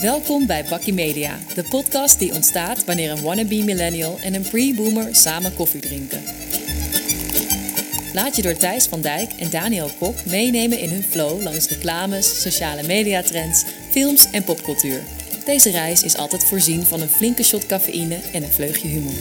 Welkom bij Bakkie Media, de podcast die ontstaat wanneer een wannabe millennial en een pre-boomer samen koffie drinken. Laat je door Thijs van Dijk en Daniel Kok meenemen in hun flow langs reclames, sociale mediatrends, films en popcultuur. Deze reis is altijd voorzien van een flinke shot cafeïne en een vleugje humor.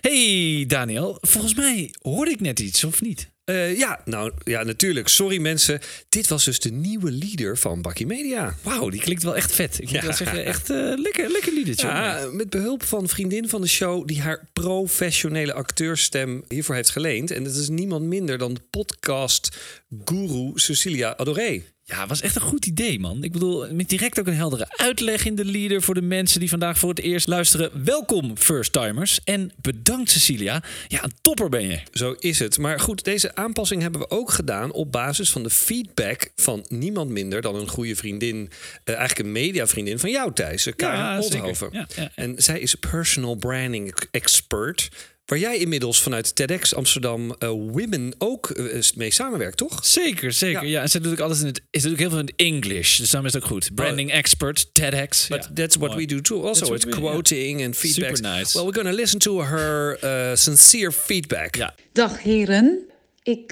Hey Daniel, volgens mij hoorde ik net iets, of niet? Uh, ja, nou ja, natuurlijk. Sorry mensen. Dit was dus de nieuwe leader van Bakkie Media. Wauw, die klinkt wel echt vet. Ik moet wel zeggen, echt uh, lekker, lekker liedertje. Ja, met behulp van vriendin van de show die haar professionele acteurstem hiervoor heeft geleend. En dat is niemand minder dan de podcast guru Cecilia Adoré. Ja, was echt een goed idee, man. Ik bedoel, met direct ook een heldere uitleg in de leader voor de mensen die vandaag voor het eerst luisteren. Welkom, first timers. En bedankt, Cecilia. Ja, een topper ben je. Zo is het. Maar goed, deze aanpassing hebben we ook gedaan op basis van de feedback van niemand minder dan een goede vriendin, uh, eigenlijk een mediavriendin van jou, Thijs, Karen ja, Oldhoven. Ja, ja, en zij is personal branding expert. Waar jij inmiddels vanuit TEDx Amsterdam uh, Women ook uh, mee samenwerkt, toch? Zeker, zeker. Ja, en ze doet ook alles in het. Is doet ook heel veel in het English. Dus daarom is het ook goed. Branding oh. expert, TEDx. But that's what we do too. Also, it's quoting and feedback. Super nice. Well, we're going to listen to her uh, sincere feedback. Ja. Dag heren. Ik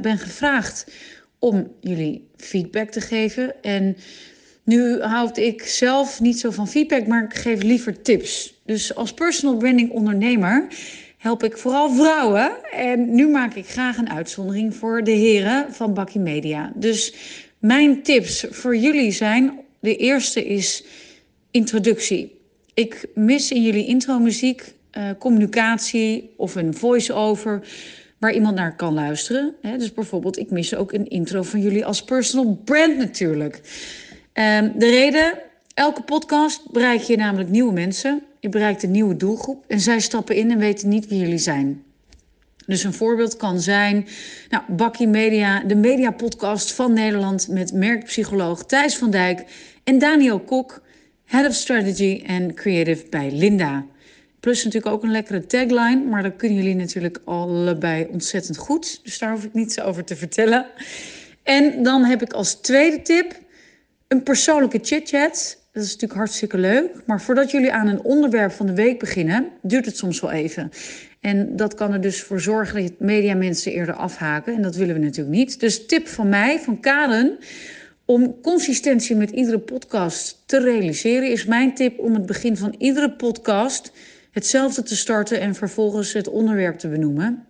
ben gevraagd om jullie feedback te geven. En nu houd ik zelf niet zo van feedback, maar ik geef liever tips. Dus als personal branding ondernemer help ik vooral vrouwen. En nu maak ik graag een uitzondering voor de heren van Bakkie Media. Dus mijn tips voor jullie zijn: de eerste is introductie. Ik mis in jullie intro-muziek uh, communicatie of een voice-over waar iemand naar kan luisteren. Dus bijvoorbeeld, ik mis ook een intro van jullie als personal brand natuurlijk. Um, de reden, elke podcast bereik je namelijk nieuwe mensen. Je bereikt een nieuwe doelgroep en zij stappen in en weten niet wie jullie zijn. Dus een voorbeeld kan zijn, nou, Bakkie Media, de mediapodcast van Nederland met merkpsycholoog Thijs van Dijk en Daniel Kok, Head of Strategy en Creative bij Linda. Plus natuurlijk ook een lekkere tagline, maar dat kunnen jullie natuurlijk allebei ontzettend goed. Dus daar hoef ik niets over te vertellen. En dan heb ik als tweede tip een persoonlijke chit-chat. Dat is natuurlijk hartstikke leuk. Maar voordat jullie aan een onderwerp van de week beginnen, duurt het soms wel even. En dat kan er dus voor zorgen dat mediamensen eerder afhaken. En dat willen we natuurlijk niet. Dus tip van mij, van Karen, om consistentie met iedere podcast te realiseren, is mijn tip om het begin van iedere podcast hetzelfde te starten en vervolgens het onderwerp te benoemen.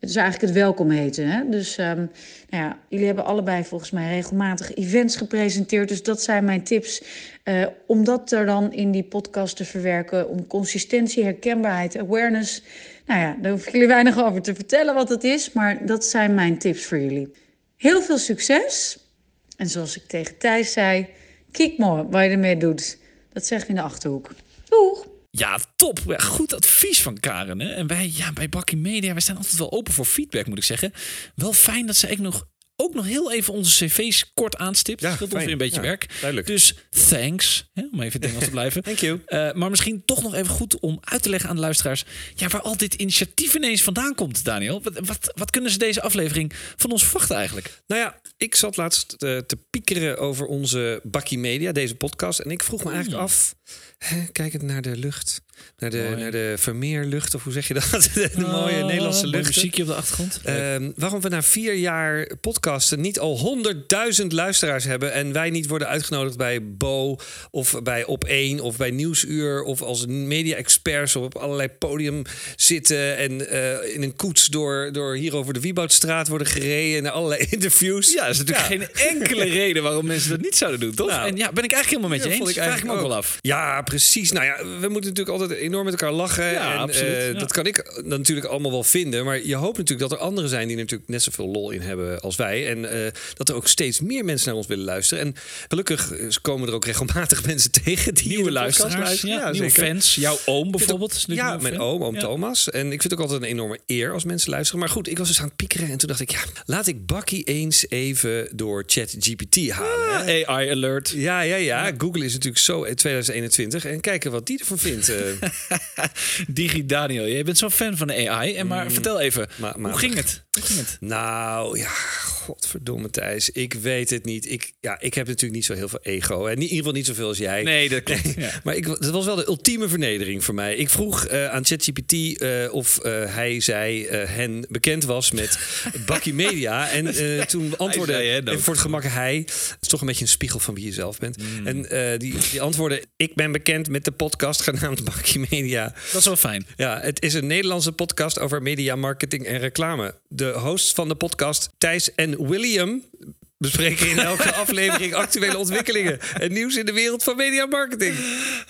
Het is eigenlijk het welkom heten. Hè? Dus um, nou ja, jullie hebben allebei volgens mij regelmatig events gepresenteerd. Dus dat zijn mijn tips. Uh, om dat er dan in die podcast te verwerken. Om consistentie, herkenbaarheid, awareness. Nou ja, daar hoef ik jullie weinig over te vertellen wat het is. Maar dat zijn mijn tips voor jullie. Heel veel succes. En zoals ik tegen Thijs zei, kijk maar wat je ermee doet. Dat zeg ik in de achterhoek. Doeg! Ja, top. Goed advies van Karen. Hè? En wij ja, bij Bakkie Media, wij staan altijd wel open voor feedback, moet ik zeggen. Wel fijn dat ze eigenlijk nog ook nog heel even onze cv's kort aanstipt. Ja, dat ons weer een beetje werk. Duidelijk. Dus thanks, hè, om even in Engels te blijven. Thank you. Uh, maar misschien toch nog even goed om uit te leggen aan de luisteraars... Ja, waar al dit initiatief ineens vandaan komt, Daniel. Wat, wat, wat kunnen ze deze aflevering van ons verwachten eigenlijk? Nou ja, ik zat laatst te, te piekeren over onze Bakkie Media, deze podcast. En ik vroeg me eigenlijk af, hè, kijkend naar de lucht naar de, naar de Vermeerlucht, of hoe zeg je dat? de mooie oh, Nederlandse lucht. muziekje op de achtergrond. Um, waarom we na vier jaar podcasten niet al honderdduizend luisteraars hebben en wij niet worden uitgenodigd bij Bo of bij Op1 of bij Nieuwsuur of als media-experts op allerlei podium zitten en uh, in een koets door, door hier over de Wieboudstraat worden gereden naar allerlei interviews. Ja, dat is natuurlijk geen enkele reden waarom mensen dat niet zouden doen, toch? Nou, en ja, ben ik eigenlijk helemaal met je eens. Ik vraag ik me ook wel af. Ja, precies. Nou ja, we moeten natuurlijk altijd enorm met elkaar lachen. Ja, en, uh, Dat kan ik natuurlijk allemaal wel vinden. Maar je hoopt natuurlijk dat er anderen zijn die natuurlijk net zoveel lol in hebben als wij. En uh, dat er ook steeds meer mensen naar ons willen luisteren. En gelukkig eh, komen er ook regelmatig mensen tegen die nieuwe luisteraars, ja, ja, nieuwe fans. Jouw oom bijvoorbeeld. ja, mijn oom, oom Thomas. En ik vind het ook altijd een enorme eer als mensen luisteren. Maar goed, ik was dus aan het piekeren en toen dacht ik, ja, laat ik Bakkie eens even door ChatGPT halen. Ah, AI alert. Ja, ja, ja, Google is natuurlijk zo in 2021 en kijken wat die ervan vindt. Digi Daniel, je bent zo'n fan van de AI. En maar mm. vertel even, hoe, ging het? Hoe ging het? Nou ja, godverdomme Thijs, ik weet het niet. Ik, ja, ik heb natuurlijk niet zo heel veel ego. En in ieder geval niet zoveel als jij. Nee, dat klopt. Maar ik, dat was wel de ultieme vernedering voor mij. Ik vroeg uh, aan ChatGPT uh, of uh, hij, zij, hen bekend was met Bakkie Media. En toen antwoordde, hij voor het gemak hij, het is toch een beetje een spiegel van wie je zelf bent. Mm. En die, die antwoordde, ik ben bekend met de podcast genaamd Bakkie Media. Dat is wel fijn. Ja, het is een Nederlandse podcast over media, marketing en reclame. De hosts van de podcast, Thijs en William, bespreken in elke aflevering actuele ontwikkelingen en nieuws in de wereld van media marketing.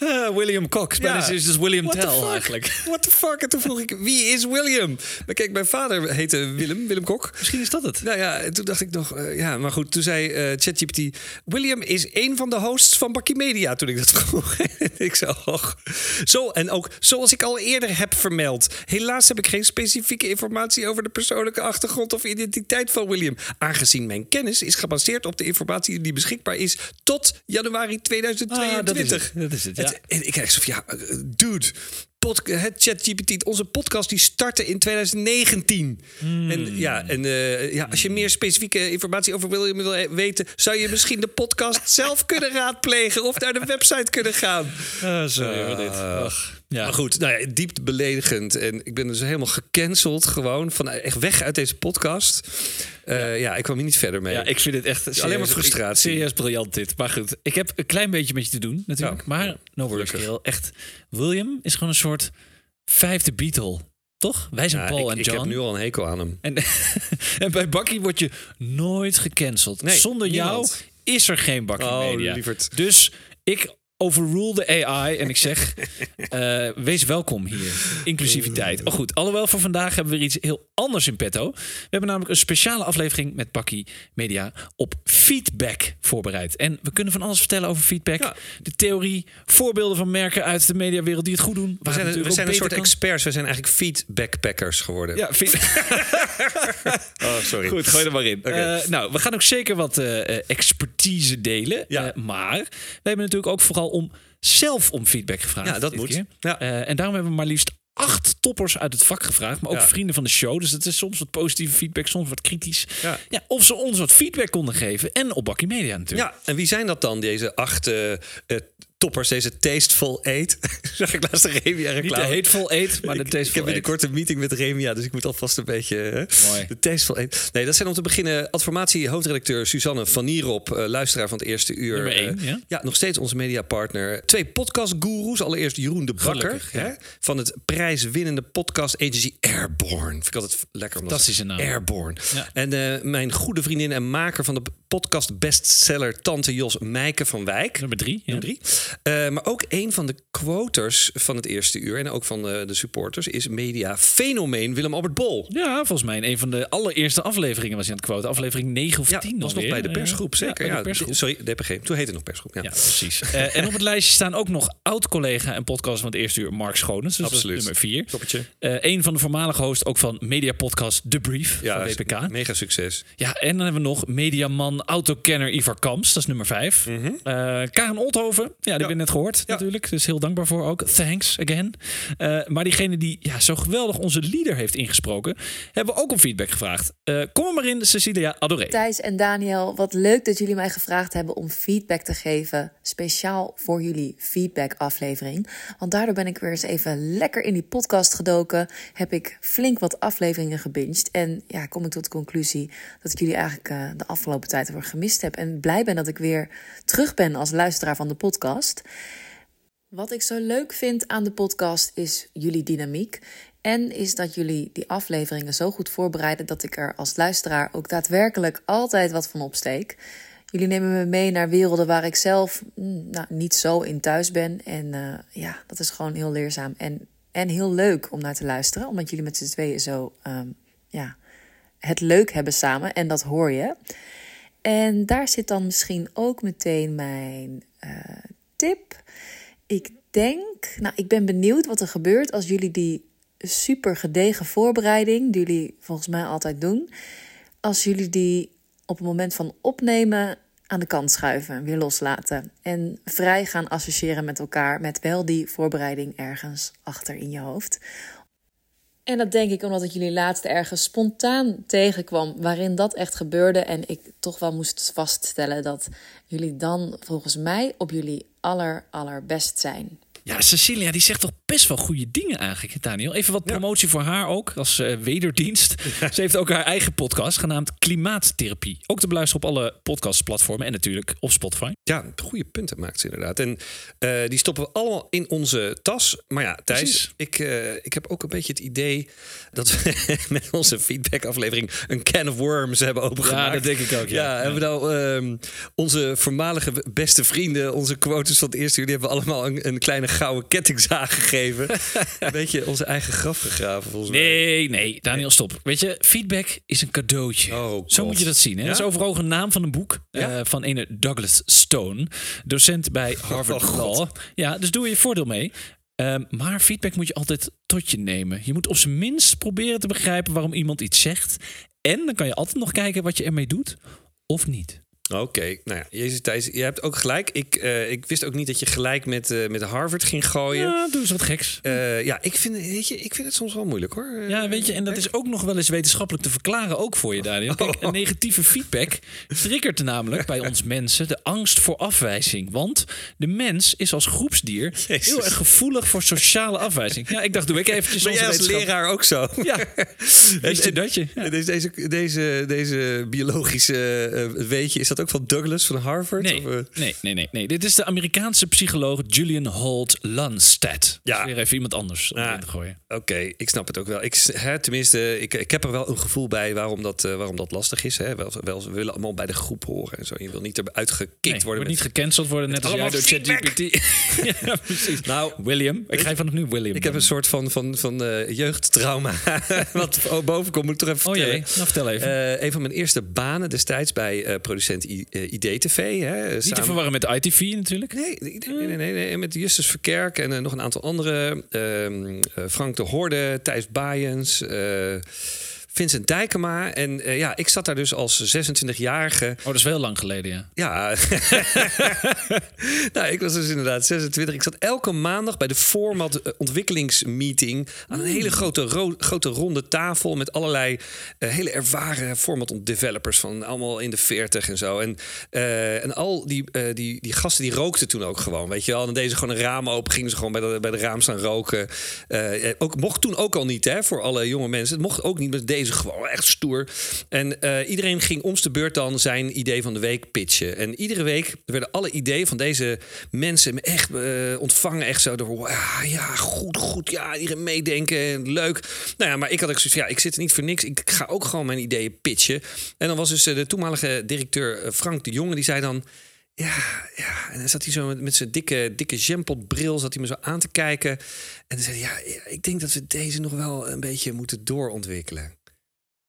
Uh, William Cox, ja. is dus William What Tell eigenlijk. What the fuck? En toen vroeg ik, wie is William? Maar kijk, mijn vader heette Willem, Willem Kok. Misschien is dat het. Nou ja, toen dacht ik nog, uh, ja, maar goed, toen zei uh, ChatGPT, William is een van de hosts van Bakkie Media, toen ik dat vroeg. ik zei, och. Zo, en ook zoals ik al eerder heb vermeld, helaas heb ik geen specifieke informatie over de persoonlijke achtergrond of identiteit van William, aangezien mijn kennis is gebaseerd op de informatie die beschikbaar is tot januari 2022. Ah, dat is het. Dat is het ja. en ik krijg zo van, ja, eh, dude, pod, het ChatGPT, onze podcast die startte in 2019. Hmm. En ja, en uh, ja, als je meer specifieke informatie over William wil weten, zou je misschien de podcast zelf kunnen raadplegen of naar de website kunnen gaan. Uh, sorry uh, dit. Ach. Ja. Maar goed, nou ja, diep beledigend. En ik ben dus helemaal gecanceld gewoon. Van echt weg uit deze podcast. Uh, ja. ja. ik kwam hier niet verder mee. Ja, ik vind het echt serieus, alleen maar frustratie. Serieus briljant dit. Maar goed, ik heb een klein beetje met je te doen natuurlijk. maar no worries, Echt, William is gewoon een soort vijfde Beatle. Toch? Wij zijn Paul en John. Ik heb nu al een hekel aan hem. En, en bij Bakkie word je nooit gecanceld. Nee, Zonder jou is er geen Bakkie oh, Media. Lieverd. Dus ik overrule de AI en ik zeg: uh, wees welkom hier. Inclusiviteit. Oh goed, alhoewel voor vandaag hebben we weer iets heel anders in petto. We hebben namelijk een speciale aflevering met Bakkie Media op feedback voorbereid. En we kunnen van alles vertellen over feedback. De theorie, voorbeelden van merken uit de mediawereld die het goed doen. We zijn, we zijn een soort experts. We zijn eigenlijk feedbackpackers geworden. Ja, oh, sorry. Goed, gooi er maar in. Okay. Uh, nou, we gaan ook zeker wat uh, expertise delen. Ja. maar we hebben natuurlijk ook vooral om zelf om feedback gevraagd. Ja, dat moet. Ja. Uh, en daarom hebben we maar liefst acht toppers uit het vak gevraagd. Maar ook vrienden van de show. Dus het is soms wat positieve feedback, soms wat kritisch. Ja. ja of ze ons wat feedback konden geven. En op Bakkie Media natuurlijk. Ja, en wie zijn dat dan, deze acht uh, toppers, deze Tasteful Eight. Zag ik laatst de Remia reclame. Niet de Hateful Eight, maar de Tasteful Ik heb binnenkort een meeting met Remia, dus ik moet alvast een beetje... Mooi. De Tasteful Eight. Nee, dat zijn om te beginnen adformatie hoofdredacteur Suzanne van Nierop, uh, luisteraar van het eerste uur. Nummer één, uh, ja? ja? nog steeds onze mediapartner. Twee podcastgoeroes. Allereerst Jeroen de Bakker hè, van het prijswinnende podcast agency Airborne. Vind ik altijd lekker. Fantastische naam. Airborne. Ja. En uh, mijn goede vriendin en maker van de podcast bestseller Tante Jos Meike van Wijk. Nummer drie. Nummer drie. Uh, maar ook een van de quoters van het eerste uur en ook van de, de supporters is media fenomeen Willem Albert Bol. Ja, volgens mij in een van de allereerste afleveringen was hij aan het quote. Aflevering 9 of 10 ja, was nog bij de persgroep, zeker. Ja, de persgroep. Sorry, DPG. Toen heette het nog persgroep. Ja, precies. uh, en op het lijstje staan ook nog oud-collega en podcast van het eerste uur, Mark Schonens. Dus Absoluut. nummer 4. Toppertje. Uh, een van de voormalige hosts ook van media podcast The Brief ja, van WPK. Mega succes. Ja, en dan hebben we nog mediaman, autokenner Ivar Kamps. Dat is nummer 5. Mm -hmm. Karen Olthoven. Ja, die hebben we net gehoord natuurlijk. Dus heel dankbaar voor ook. Thanks again. Uh, maar diegene die ja, zo geweldig onze leader heeft ingesproken, hebben we ook om feedback gevraagd. Uh, kom er maar in, Cecilia Adoré. Thijs en Daniel, wat leuk dat jullie mij gevraagd hebben om feedback te geven. Speciaal voor jullie feedback aflevering. Want daardoor ben ik weer eens even lekker in die podcast gedoken. Heb ik flink wat afleveringen gebinged. En ja, kom ik tot de conclusie dat ik jullie eigenlijk uh, de afgelopen tijd ervoor gemist heb. En blij ben dat ik weer terug ben als luisteraar van de podcast. Wat ik zo leuk vind aan de podcast is jullie dynamiek. En is dat jullie die afleveringen zo goed voorbereiden dat ik er als luisteraar ook daadwerkelijk altijd wat van opsteek. Jullie nemen me mee naar werelden waar ik zelf mm, nou, niet zo in thuis ben. En uh, ja, dat is gewoon heel leerzaam en, en heel leuk om naar te luisteren. Omdat jullie met z'n tweeën zo um, ja, het leuk hebben samen. En dat hoor je. En daar zit dan misschien ook meteen mijn uh, tip. Ik denk, nou, ik ben benieuwd wat er gebeurt als jullie die super gedegen voorbereiding, die jullie volgens mij altijd doen, als jullie die op het moment van opnemen aan de kant schuiven, weer loslaten en vrij gaan associëren met elkaar met wel die voorbereiding ergens achter in je hoofd. En dat denk ik omdat ik jullie laatst ergens spontaan tegenkwam waarin dat echt gebeurde. En ik toch wel moest vaststellen dat jullie dan volgens mij op jullie aller allerbest zijn. Ja, Cecilia die zegt toch best wel goede dingen eigenlijk, Daniel. Even wat promotie voor haar ook, als uh, wederdienst. Ze heeft ook haar eigen podcast genaamd Klimaattherapie. Ook te beluisteren op alle podcastplatformen en natuurlijk op Spotify. Ja, goede punten maakt ze inderdaad. En uh, die stoppen we allemaal in onze tas. Maar ja, Thijs, ik, uh, ik heb ook een beetje het idee dat we met onze feedback-aflevering een can of worms hebben opengemaakt. Ja, dat denk ik ook. Ja, ja, hebben we nou um, onze voormalige beste vrienden, onze quotes van het eerste uur, die hebben we allemaal een, een kleine gouden kettingzaag gegeven. een beetje onze eigen graf gegraven, volgens mij. Nee, nee, Daniel, stop. Weet je, feedback is een cadeautje. Oh, Zo moet je dat zien. Hè? Ja? Dat is overal een naam van een boek ja? uh, van ene Douglas Stone, docent bij Harvard oh, Law. Ja, dus doe je voordeel mee. Um, maar feedback moet je altijd tot je nemen. Je moet op zijn minst proberen te begrijpen waarom iemand iets zegt. En dan kan je altijd nog kijken wat je ermee doet of niet. Oké, nou ja, Jezus Thijs, je hebt ook gelijk. Ik, uh, ik wist ook niet dat je gelijk met, uh, met Harvard ging gooien. Ja, doe eens wat geks. Uh, ja, ik vind, weet je, ik vind het soms wel moeilijk hoor. Ja, weet je, en dat is ook nog wel eens wetenschappelijk te verklaren, ook voor je, Daniel. Kijk, een negatieve feedback triggert namelijk bij ons mensen de angst voor afwijzing. Want de mens is als groepsdier Jezus. heel erg gevoelig voor sociale afwijzing. Ja, ik dacht, doe ik eventjes Ben jij als leraar ook zo? Ja, wist je dat je? Ja. Deze, deze, deze biologische weetje, is dat ook van Douglas van Harvard? Nee, of, uh... nee, nee, nee, nee. Dit is de Amerikaanse psycholoog Julian Holt Lunstead. Ja. weer even iemand anders om te gooien. Oké, ik snap het ook wel. Ik, hè, tenminste, ik, ik heb er wel een gevoel bij waarom dat, uh, waarom dat lastig is. Hè. Wel, wel, we willen allemaal bij de groep horen en zo. Je wil niet eruit gekikt nee, worden. Met, niet gecanceld worden, net als jij door ChatGPT. ja, precies. Nou, William. Ik ga vanaf nu William. Ik heb een soort van, van, van uh, jeugdtrauma. wat boven komt, moet ik toch even oh, vertellen. Jee. Nou, vertel even. Een van mijn eerste banen destijds bij producent IDTV. Hè, Niet samen... te verwarren met ITV natuurlijk. Nee, nee, nee, nee, nee met Justus Verkerk en uh, nog een aantal andere. Uh, Frank de Horde, Thijs Baaiens. Vincent Dijkema. En uh, ja, ik zat daar dus als 26-jarige. Oh, dat is wel lang geleden, ja. Ja. nou, ik was dus inderdaad 26. Ik zat elke maandag bij de format ontwikkelingsmeeting aan een hele grote, ro grote ronde tafel met allerlei uh, hele ervaren format developers van allemaal in de 40 en zo. En, uh, en al die, die, die gasten die rookten toen ook gewoon, weet je wel. En deze gewoon een raam open, gingen ze gewoon bij de, bij de raam staan roken. ook, mocht toen ook al niet, hè, voor alle jonge mensen. Het mocht ook niet met deze gewoon echt stoer. En uh, iedereen ging om de beurt dan zijn idee van de week pitchen. En iedere week werden alle ideeën van deze mensen echt uh, ontvangen. Echt zo door, ja, goed, goed, ja, iedereen meedenken, leuk. Nou ja, maar ik had ook zoiets ja, ik zit er niet voor niks. Ik ga ook gewoon mijn ideeën pitchen. En dan was dus de toenmalige directeur Frank de Jonge, die zei dan... Ja, ja. En dan zat hij zo met, zijn dikke, dikke jampotbril, zat hij me zo aan te kijken. En dan zei ja, ik denk dat we deze nog wel een beetje moeten doorontwikkelen.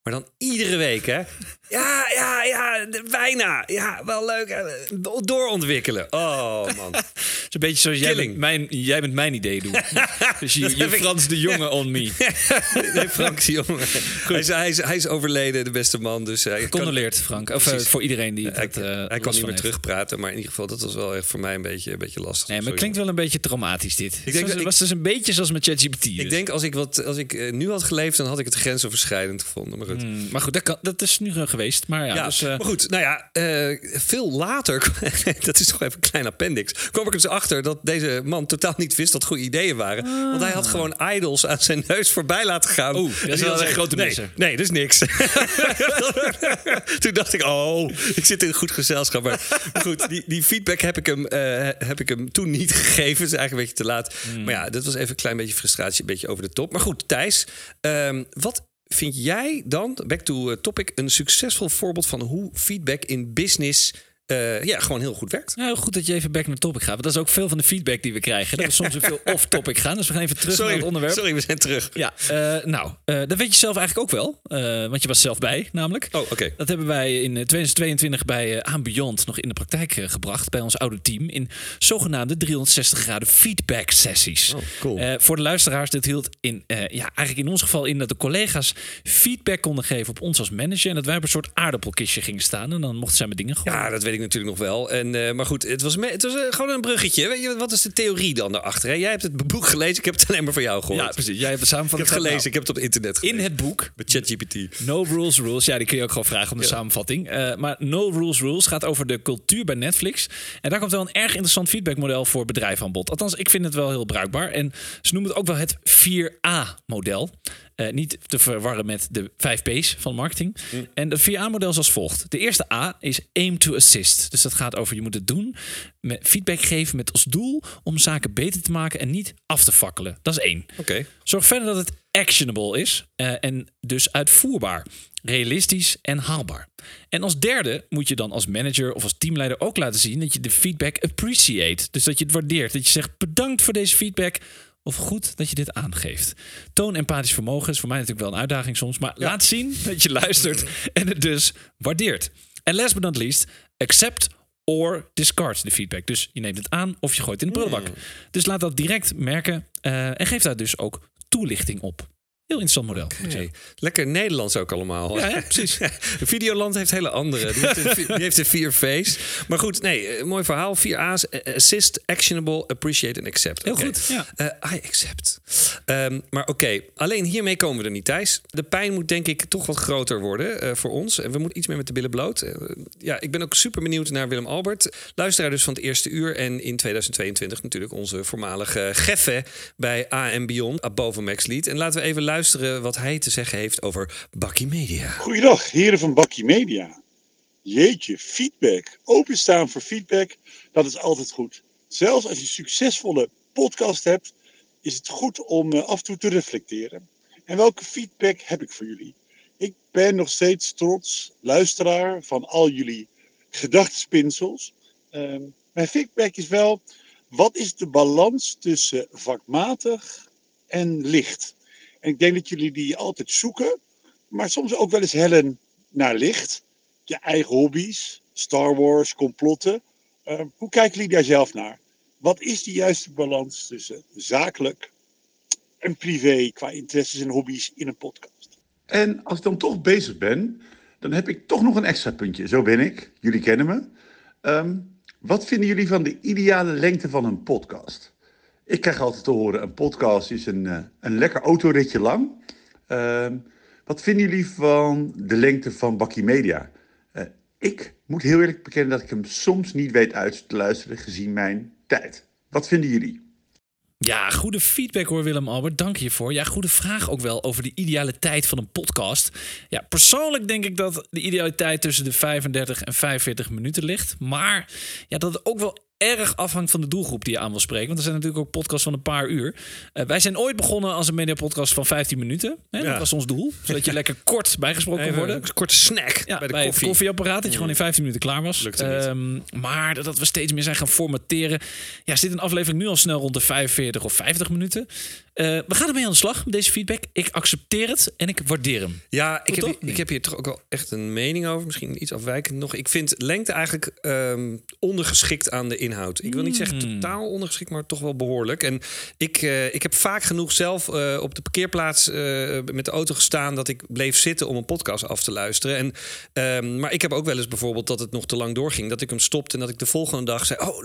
Maar dan iedere week, hè? Ja, ja, ja, bijna. Ja, wel leuk. Doorontwikkelen. Oh, man. Het is een beetje zoals jij met, mijn, jij met mijn idee doet. dus je, je Frans de Jonge on me. nee, Frank de Jonge. Hij is, hij, is, hij is overleden, de beste man. Dus hij Condoleerd, Frank. Of uh, voor iedereen die hij, het uh, Hij kan niet meer terugpraten, maar in ieder geval, dat was wel echt voor mij een beetje, een beetje lastig. Nee, maar het klinkt wel een beetje traumatisch, dit. Ik denk was dus een beetje zoals met ChatGPT. Dus. Ik denk, als ik, wat, als ik uh, nu had geleefd, dan had ik het grensoverschrijdend gevonden. Maar goed, mm, maar goed dat, kan, dat is nu geweest. Maar ja, ja dus, maar goed, nou ja, veel later, dat is toch even een klein appendix, kwam ik er dus achter dat deze man totaal niet wist dat goede ideeën waren. Ah. Want hij had gewoon idols aan zijn neus voorbij laten gaan. Oh, dat is wel een grote nee, nee, dat is niks. Toen dacht ik, oh, ik zit in een goed gezelschap. Maar, goed, die, die feedback heb ik, hem, uh, heb ik hem toen niet gegeven. is eigenlijk een beetje te laat. Hmm. Maar ja, dat was even een klein beetje frustratie, een beetje over de top. Maar goed, Thijs, um, wat vind jij dan, back to topic, een succesvol voorbeeld van hoe feedback in business uh, ja, gewoon heel goed werkt. Nou, goed dat je even back naar topic gaat. Want dat is ook veel van de feedback die we krijgen. Dat we soms veel off-topic gaan. Dus we gaan even terug sorry, naar het onderwerp. Sorry, we zijn terug. Ja, uh, nou, uh, dat weet je zelf eigenlijk ook wel. want je was zelf bij, namelijk. Oh, oké. Okay. Dat hebben wij in 2022 bij Beyond nog in de praktijk gebracht. Bij ons oude team. In zogenaamde 360 graden feedback sessies. Oh, cool. voor de luisteraars, dit hield in, ja, eigenlijk in ons geval in dat de collega's feedback konden geven op ons als manager. En dat wij op een soort aardappelkistje gingen staan. En dan mochten zij met dingen gooien. Ja, dat weet ik natuurlijk nog wel. En, uh, maar goed, het was, het was uh, gewoon een bruggetje. Weet je, wat is de theorie dan daarachter? Hè? Jij hebt het boek gelezen, ik heb het alleen maar van jou gehoord. Ja, precies. Jij hebt het samenvatting ik heb het gelezen, ik heb het op internet gelezen. In het boek. Met ChatGPT. No Rules Rules. Ja, die kun je ook gewoon vragen om de samenvatting. Uh, maar No Rules Rules gaat over de cultuur bij Netflix. En daar komt wel een erg interessant feedbackmodel voor bedrijven aan bod. Althans, ik vind het wel heel bruikbaar. En ze noemen het ook wel het 4A-model. Uh, niet te verwarren met de 5 P's van marketing. Mm. En de 4A-model is als volgt. De eerste A is aim to assist. Dus dat gaat over je moet het doen. Met feedback geven met als doel om zaken beter te maken en niet af te fakkelen. Dat is één. Oké. Zorg verder dat het actionable is uh, en dus uitvoerbaar, realistisch en haalbaar. En als derde moet je dan als manager of als teamleider ook laten zien dat je de feedback appreciate. Dus dat je het waardeert. Dat je zegt bedankt voor deze feedback of goed dat je dit aangeeft. Toon empathisch vermogen is voor mij natuurlijk wel een uitdaging soms, maar laat zien dat je luistert en het dus waardeert. En last but not least, accept or discard de feedback. Dus je neemt het aan of je gooit in de prullenbak. Hmm. Dus laat dat direct merken uh, en geef daar dus ook toelichting op. Heel interessant model. Okay. Lekker Nederlands ook allemaal. Ja, ja precies. Videoland heeft hele andere. Die heeft, een, die heeft een vier V's. Maar goed, nee, eh, mooi verhaal. Vier A's. Eh, assist, actionable, appreciate en accept. Heel goed. Ja. Uh, I accept. Um, maar oké, alleen hiermee komen we er niet, Thijs. De pijn moet denk ik toch wat groter worden uh, voor ons. En we moeten iets meer met de billen bloot. Uh, ja, ik ben ook super benieuwd naar Willem Albert. Luisteraar dus van het eerste uur. En in 2022 natuurlijk onze voormalige geffe bij AM Beyond. Above Max Lead. En laten we even luisteren luisteren wat hij te zeggen heeft over Bakkie Media. Goeiedag, heren van Bakkie Media. Jeetje, feedback. Openstaan voor feedback, dat is altijd goed. Zelfs als je een succesvolle podcast hebt, is het goed om eh, af en toe te reflecteren. En welke feedback heb ik voor jullie? Ik ben nog steeds trots luisteraar van al jullie gedachtespinsels. Uh, mijn feedback is wel, wat is de balans tussen vakmatig en licht? Ik denk dat jullie die altijd zoeken, maar soms ook wel eens hellen naar licht. Je eigen hobby's, Star Wars, complotten. Uh, hoe kijken jullie daar zelf naar? Wat is de juiste balans tussen zakelijk en privé qua interesses en hobby's in een podcast? En als ik dan toch bezig ben, dan heb ik toch nog een extra puntje. Zo ben ik. Jullie kennen me. Um, wat vinden jullie van de ideale lengte van een podcast? Ik krijg altijd te horen, een podcast is een, uh, een lekker autoritje lang. Uh, wat vinden jullie van de lengte van Bakkie Media? Uh, ik moet heel eerlijk bekennen dat ik hem soms niet weet uit te luisteren gezien mijn tijd. Wat vinden jullie? Ja, goede feedback hoor Willem Albert, dank je voor. Ja, goede vraag ook wel over de ideale tijd van een podcast. Ja, persoonlijk denk ik dat de ideale tijd tussen de 35 en 45 minuten ligt. Maar ja, dat het ook wel erg afhangt van de doelgroep die je aan wil spreken. Want er zijn natuurlijk ook podcasts van een paar uur. Uh, wij zijn ooit begonnen als een mediapodcast van 15 minuten. Hè? Dat was ons doel. Zodat je lekker kort bijgesproken kon worden. Een korte snack ja, bij de bij koffie. koffieapparaat. Dat je gewoon in 15 minuten klaar was. Um, maar dat we steeds meer zijn gaan formateren. Ja, zit een aflevering nu al snel rond de 45 of 50 minuten. Uh, we gaan ermee aan de slag met deze feedback. Ik accepteer het en ik waardeer hem. Ja, ik heb, hier, ik heb hier toch ook wel echt een mening over. Misschien iets afwijkend nog. Ik vind lengte eigenlijk um, ondergeschikt aan de inhoud. Ik wil niet zeggen hmm. totaal ondergeschikt, maar toch wel behoorlijk. En ik, uh, ik heb vaak genoeg zelf uh, op de parkeerplaats met de auto gestaan dat ik bleef zitten om een podcast af te luisteren. En, um, maar ik heb ook wel eens bijvoorbeeld dat het nog te lang doorging. Dat ik hem stopte en dat ik de volgende dag zei: Oh,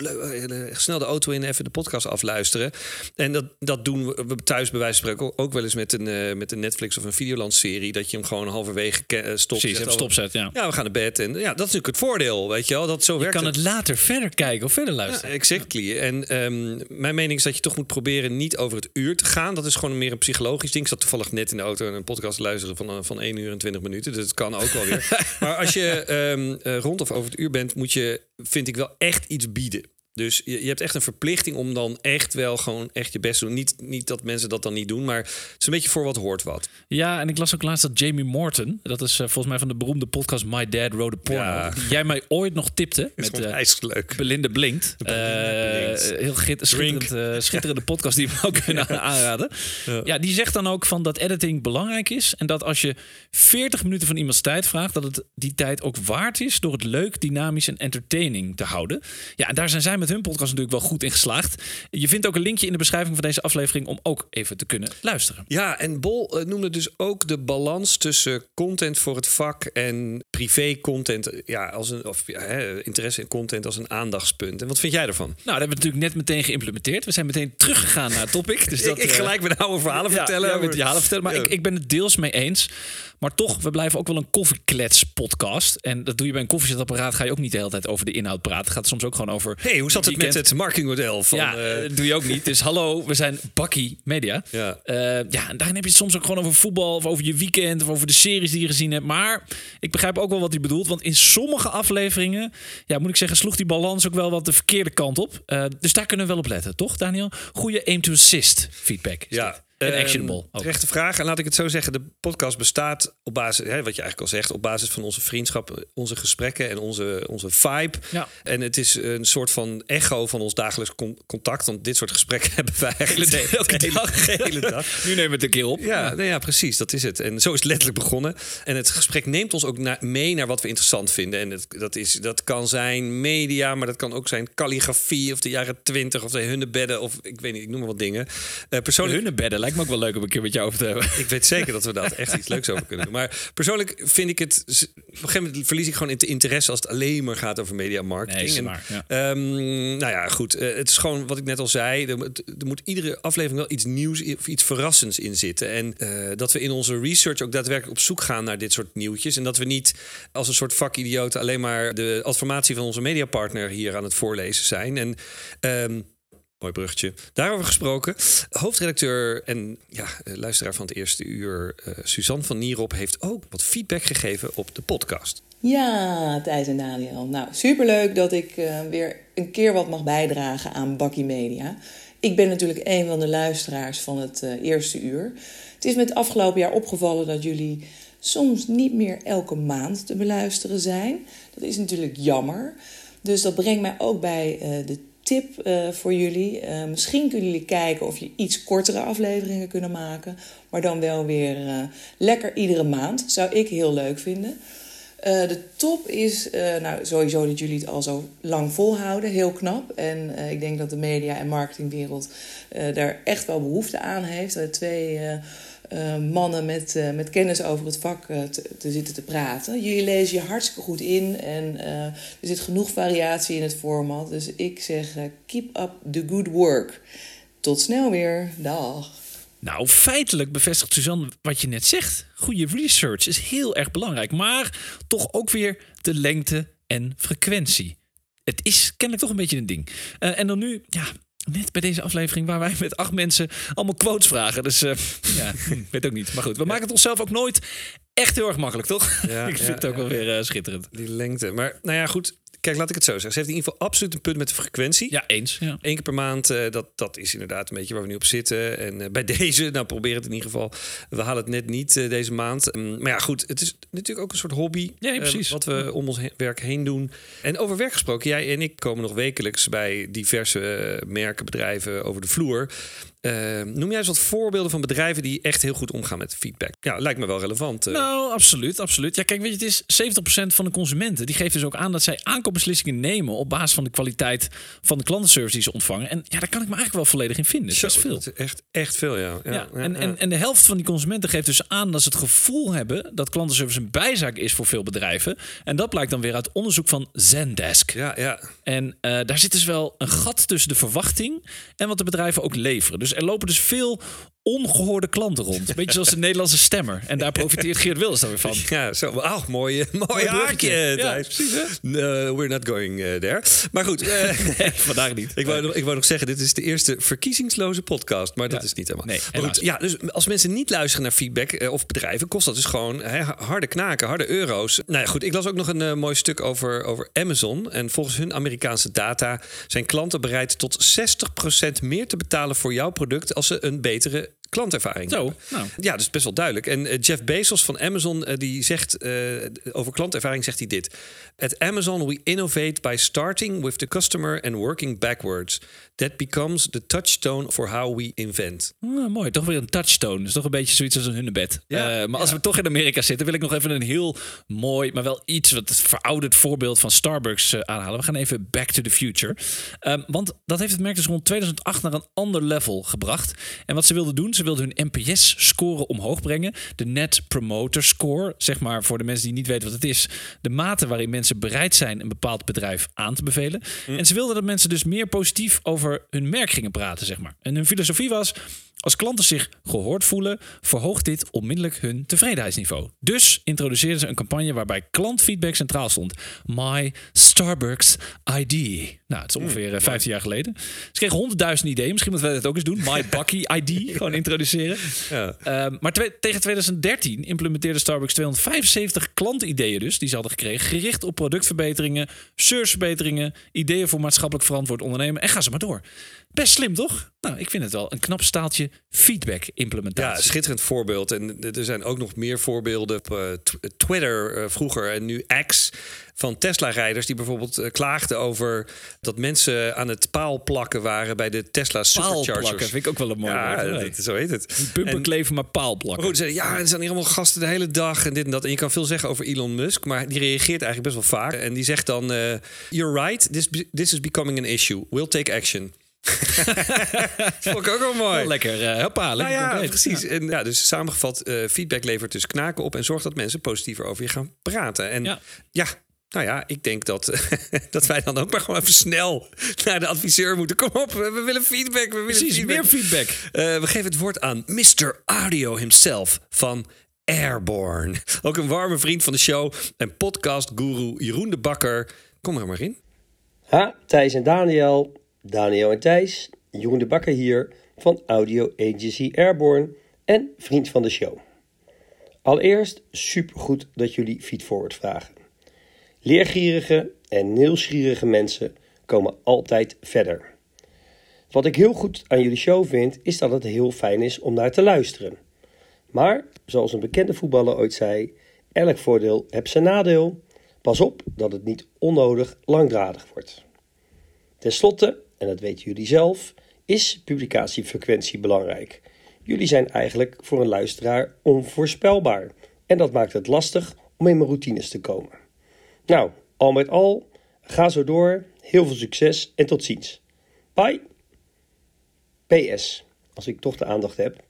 snel de auto in, even de podcast afluisteren. En dat, dat doen we thuis bij wijze van spreken ook wel eens met een, uh, met een Netflix of een Videoland-serie. Dat je hem gewoon halverwege uh, stopt. Precies, zegt, stopzet, ja. Ja, we gaan naar bed. En ja, dat is natuurlijk het voordeel, weet je wel. Dat zo je werkt kan het. het later verder kijken of verder luisteren. Ja, exactly. En um, mijn mening is dat je toch moet proberen niet over het uur te gaan. Dat is gewoon meer een psychologisch ding. Ik zat toevallig net in de auto en een podcast luisteren van, uh, van 1 uur en 20 minuten. Dus het kan ook wel weer. maar als je um, uh, rond of over het uur bent, moet je, vind ik wel echt iets bieden. Dus je, je, hebt echt een verplichting om dan echt wel gewoon echt je best te doen. Niet, niet dat mensen dat dan niet doen, maar het is een beetje voor wat hoort wat. Ja, en ik las ook laatst dat Jamie Morton, dat is uh, volgens mij van de beroemde podcast My Dad Wrote a Porno, ja. die jij mij ooit nog tipte met uh, leuk. Belinda Blinkt. Uh, heel schitterend, uh, schitterende podcast die we ook kunnen aanraden. Ja. ja, die zegt dan ook van dat editing belangrijk is en dat als je 40 minuten van iemands tijd vraagt, dat het die tijd ook waard is door het leuk, dynamisch en entertaining te houden. Ja, en daar zijn zij met met hun podcast natuurlijk wel goed in geslaagd. Je vindt ook een linkje in de beschrijving van deze aflevering om ook even te kunnen luisteren. Ja, en Bol uh, noemde dus ook de balans tussen content voor het vak en privé content. Ja, als een of ja, interesse in content als een aandachtspunt. En wat vind jij ervan? Nou, dat hebben we natuurlijk net meteen geïmplementeerd. We zijn meteen teruggegaan naar het topic. Dus dat, ik, ik gelijk met oude verhalen vertellen. Ja, met die verhalen vertellen. Maar ik, ik ben het deels mee eens. Maar toch, we blijven ook wel een koffieklets podcast. En dat doe je bij een koffiezetapparaat. Ga je ook niet de hele tijd over de inhoud praten. Het gaat soms ook gewoon over. hey, hoe zat het met het marketingmodel? Van, ja, uh... doe je ook niet. Dus hallo, we zijn Bakkie Media. Ja. Uh, ja, en daarin heb je het soms ook gewoon over voetbal. Of over je weekend. Of over de series die je gezien hebt. Maar ik begrijp ook wel wat hij bedoelt. Want in sommige afleveringen, ja, moet ik zeggen, sloeg die balans ook wel wat de verkeerde kant op. Uh, dus daar kunnen we wel op letten, toch, Daniel? Goede aim to assist feedback. Ja, en ehm, actionable. Um, terechte vraag. En laat ik het zo zeggen: de podcast bestaat op basis, hè, wat je eigenlijk al zegt, op basis van onze vriendschap, onze gesprekken en onze, onze vibe. Ja. En het is een soort van echo van ons dagelijks contact. Want dit soort gesprekken hebben wij eigenlijk de, elke dag. hele dag. nu nemen we het een keer op. Ja, nee, ja, precies. Dat is het. En zo is het letterlijk begonnen. En het gesprek neemt ons ook mee naar wat we interessant vinden. En het, dat, is, dat kan zijn media, maar dat kan ook zijn calligrafie of de jaren twintig of de hunnebedden of ik weet niet, ik noem maar wat dingen. Uh, persoonlijk hunnebedden lijkt me ook wel leuk om een keer met jou over te hebben. Ik weet zeker dat we dat echt iets leuks over kunnen doen. Maar persoonlijk vind ik het... Op een gegeven moment verlies ik gewoon interesse als het alleen maar gaat over media marketing. Nee, maar, ja. Ehm, nou ja, goed. Eh, het is gewoon wat ik net al zei. Er, er, moet iedere aflevering wel iets nieuws of iets verrassends in zitten. En uh, dat we in onze research ook daadwerkelijk op zoek gaan naar dit soort nieuwtjes. En dat we niet als een soort vakidioten alleen maar de informatie van onze mediapartner hier aan het voorlezen zijn. En um, Mooi bruggetje. Daarover gesproken. Hoofdredacteur en ja, luisteraar van het eerste uur, uh, Suzanne van Nierop, heeft ook wat feedback gegeven op de podcast. Ja, Thijs en Daniel. Nou, superleuk dat ik uh, weer een keer wat mag bijdragen aan Bakkie Media. Ik ben natuurlijk een van de luisteraars van het eerste uur. Het is me het afgelopen jaar opgevallen dat jullie soms niet meer elke maand te beluisteren zijn. Dat is natuurlijk jammer. Dus dat brengt mij ook bij de tip uh, voor jullie. Uh, misschien kunnen jullie kijken of je iets kortere afleveringen kunnen maken. Maar dan wel weer uh, lekker iedere maand. Zou ik heel leuk vinden. de top is nou, sowieso dat jullie het al zo lang volhouden. Heel knap. En ik denk dat de media- en marketingwereld daar echt wel behoefte aan heeft. twee uh, mannen met, uh, met kennis over het vak te, te, zitten te praten. Jullie lezen je hartstikke goed in en er zit genoeg variatie in het format. Dus ik zeg, keep up the good work. Tot snel weer. Dag. Nou, feitelijk bevestigt Suzanne wat je net zegt. Goede research is heel erg belangrijk, maar toch ook weer de lengte en frequentie. Het is kennelijk toch een beetje een ding. en dan nu, ja, net bij deze aflevering waar wij met acht mensen allemaal quotes vragen. Dus uh, ja, weet ook niet. Maar goed, we maken het onszelf ook nooit echt heel erg makkelijk, toch? Ja, ik vind het ook wel weer uh, schitterend. Die lengte. Maar nou ja, goed. Kijk, laat ik het zo zeggen. Ze heeft in ieder geval absoluut een punt met de frequentie. Ja, eens. Ja. Eén keer per maand, uh, dat, dat is inderdaad een beetje waar we nu op zitten. En uh, bij deze, nou probeer het in ieder geval. We halen het net niet uh, deze maand. Um, maar ja, goed, het is natuurlijk ook een soort hobby. Ja, precies. wat we om ons he werk heen doen. En over werk gesproken, jij en ik komen nog wekelijks bij diverse merken, bedrijven over de vloer. Uh, noem jij eens wat voorbeelden van bedrijven die echt heel goed omgaan met feedback? Ja, lijkt me wel relevant. Uh. Nou, absoluut, absoluut. Ja, kijk, weet je, het is 70% van de consumenten die geeft dus ook aan dat zij aankoopbeslissingen nemen op basis van de kwaliteit van de klantenservice die ze ontvangen. En ja, daar kan ik me eigenlijk wel volledig in vinden. Zo, dat is veel. Dat is echt, echt veel, ja. ja, ja, en, En, en de helft van die consumenten geeft dus aan dat ze het gevoel hebben dat klantenservice een bijzaak is voor veel bedrijven. En dat blijkt dan weer uit onderzoek van Zendesk. Ja, ja. En uh, daar zit dus wel een gat tussen de verwachting en wat de bedrijven ook leveren. Dus er lopen dus veel ongehoorde klanten rond. Beetje zoals de Nederlandse stemmer. En daar profiteert Geert Wilders dan weer van. Ja, zo. Ach, mooie, mooie haakje. Ja, precies. No, we're not going uh, there. Maar goed. Uh, vandaag niet. Ik wou, nog, ik wou nog zeggen, dit is de eerste verkiezingsloze podcast. Maar dat is niet helemaal. Nee, maar goed, ja, dus als mensen niet luisteren naar feedback uh, of bedrijven... kost dat dus gewoon he, harde knaken, harde euro's. Nou ja, goed. Ik las ook nog een uh, mooi stuk over, over Amazon. En volgens hun Amerikaanse data... zijn klanten bereid tot 60% meer te betalen voor jouw product... als ze een betere klantervaring Zo, nou. Ja, dus best wel duidelijk. En uh, Jeff Bezos van Amazon, uh, die zegt uh, over klantervaring zegt hij dit. At Amazon we innovate by starting with the customer and working backwards. That becomes the touchstone for how we invent. Ah, mooi, toch weer een touchstone. Dat is toch een beetje zoiets als een hunebed. Ja, maar als we toch in Amerika zitten, wil ik nog even een heel mooi, maar wel iets wat verouderd voorbeeld van Starbucks aanhalen. We gaan even back to the future. Um, want dat heeft het merk dus rond 2008 naar een ander level gebracht. En wat ze wilden doen, ze wilden hun NPS-score omhoog brengen. De Net Promoter Score, zeg maar voor de mensen die niet weten wat het is. De mate waarin mensen bereid zijn een bepaald bedrijf aan te bevelen. Hm. En ze wilden dat mensen dus meer positief over hun merk gingen praten, zeg maar. En hun filosofie was als klanten zich gehoord voelen, verhoogt dit onmiddellijk hun tevredenheidsniveau. Dus introduceerden ze een campagne waarbij klantfeedback centraal stond. My Starbucks ID. Nou, het is ongeveer 15 hmm, jaar geleden. Ze kregen honderdduizend ideeën. Misschien moeten wij dat ook eens doen. My Bucky ID. gewoon introduceren. Ja. Uh, maar tegen 2013 implementeerde Starbucks 275 klantideeën dus. Die ze hadden gekregen. Gericht op productverbeteringen, serviceverbeteringen, ideeën voor maatschappelijk verantwoord ondernemen. En ga ze maar door. Best slim, toch? Nou, ik vind het wel een knap staaltje feedback-implementatie. Ja, schitterend voorbeeld. En er zijn ook nog meer voorbeelden op uh, Twitter uh, vroeger en nu X van Tesla-rijders die bijvoorbeeld uh, klaagden over dat mensen aan het paal plakken waren bij de Tesla Superchargers. vind ik ook wel een mooi ja, woord. Dat, zo heet het. Bumper kleven, maar paal plakken. Goed, ja, er zijn hier allemaal gasten de hele dag en dit en dat. En je kan veel zeggen over Elon Musk, maar die reageert eigenlijk best wel vaak. En die zegt dan, you're right, this, this is becoming an issue. We'll take action. vond ik ook wel mooi. lekker, uh, hoppa, lekker nou ja, precies. En, ja, dus samengevat, uh, feedback levert dus knaken op... en zorgt dat mensen positiever over je gaan praten. En ja, ja nou ja, ik denk dat, dat wij dan ook maar gewoon even snel naar de adviseur moeten. Kom op, we willen feedback. We willen Precies, feedback. meer feedback. Uh, we geven het woord aan Mr. Audio himself van Airborne. Ook een warme vriend van de show en podcast-guru Jeroen de Bakker. Kom er maar in. Ha, Thijs en Daniel. Daniel en Thijs, Jeroen de Bakker hier van Audio Agency Airborne en vriend van de show. Allereerst supergoed dat jullie feedforward vragen. Leergierige en nieuwsgierige mensen komen altijd verder. Wat ik heel goed aan jullie show vind, is dat het heel fijn is om naar te luisteren. Maar, zoals een bekende voetballer ooit zei, elk voordeel heeft zijn nadeel. Pas op dat het niet onnodig langdradig wordt. Ten slotte en dat weten jullie zelf, is publicatiefrequentie belangrijk. Jullie zijn eigenlijk voor een luisteraar onvoorspelbaar. En dat maakt het lastig om in mijn routines te komen. Nou, al met al, ga zo door. Heel veel succes en tot ziens. Bye. PS, als ik toch de aandacht heb.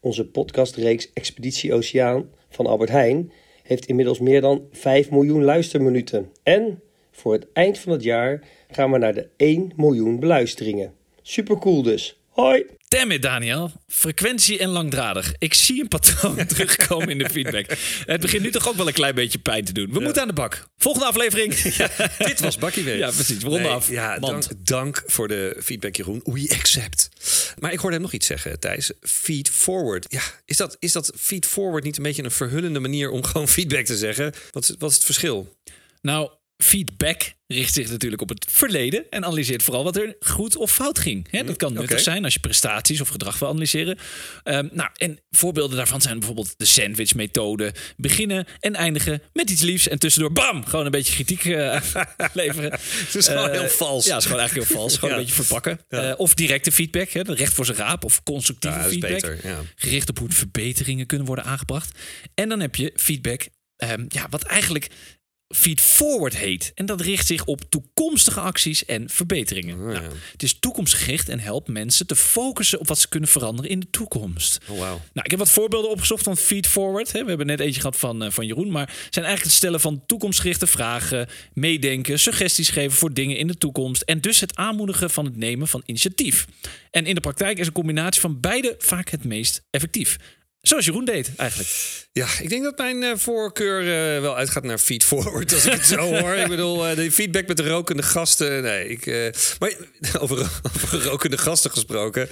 Onze podcastreeks Expeditie Oceaan van Albert Heijn heeft inmiddels meer dan 5 miljoen luisterminuten. En voor het eind van het jaar gaan we naar de 1 miljoen beluisteringen. Super cool dus. Hoi! Damn it, Daniel. Frequentie en langdradig. Ik zie een patroon terugkomen in de feedback. Het begint nu toch ook wel een klein beetje pijn te doen. We moeten aan de bak. Volgende aflevering. dit was Bakkie weer. Ja, precies. We af. Ja, dank, dank, voor de feedback, Jeroen. We accept. Maar ik hoorde hem nog iets zeggen, Thijs. Feed forward. Ja, is dat, is dat feed forward niet een beetje een verhullende manier om gewoon feedback te zeggen? Wat, wat is het verschil? Nou, feedback richt zich natuurlijk op het verleden en analyseert vooral wat er goed of fout ging. He, dat kan nuttig zijn als je prestaties of gedrag wil analyseren. Um, nou, en voorbeelden daarvan zijn bijvoorbeeld de sandwich-methode. Beginnen en eindigen met iets liefs en tussendoor bam, gewoon een beetje kritiek uh, leveren. Het is gewoon heel vals. Ja, het is gewoon eigenlijk heel vals. Gewoon een beetje verpakken. Uh, of directe feedback, hè, recht voor zijn raap. Of constructieve ja, feedback. Beter, gericht op hoe verbeteringen kunnen worden aangebracht. En dan heb je feedback um, ja, wat eigenlijk Feed Forward heet. En dat richt zich op toekomstige acties en verbeteringen. Oh, nou, het is toekomstgericht en helpt mensen te focussen op wat ze kunnen veranderen in de toekomst. Oh, wow. Nou, ik heb wat voorbeelden opgezocht van Feed Forward. We hebben net eentje gehad van, uh, van Jeroen. Maar zijn eigenlijk het stellen van toekomstgerichte vragen, meedenken, suggesties geven voor dingen in de toekomst. En dus het aanmoedigen van het nemen van initiatief. En in de praktijk is een combinatie van beide vaak het meest effectief. Zoals Jeroen deed, eigenlijk. Ja, ik denk dat mijn uh, voorkeur uh, wel uitgaat naar feed forward, als ik het zo hoor. Ik bedoel, uh, de feedback met de rokende gasten. Nee, ik, maar over, over, rokende gasten gesproken.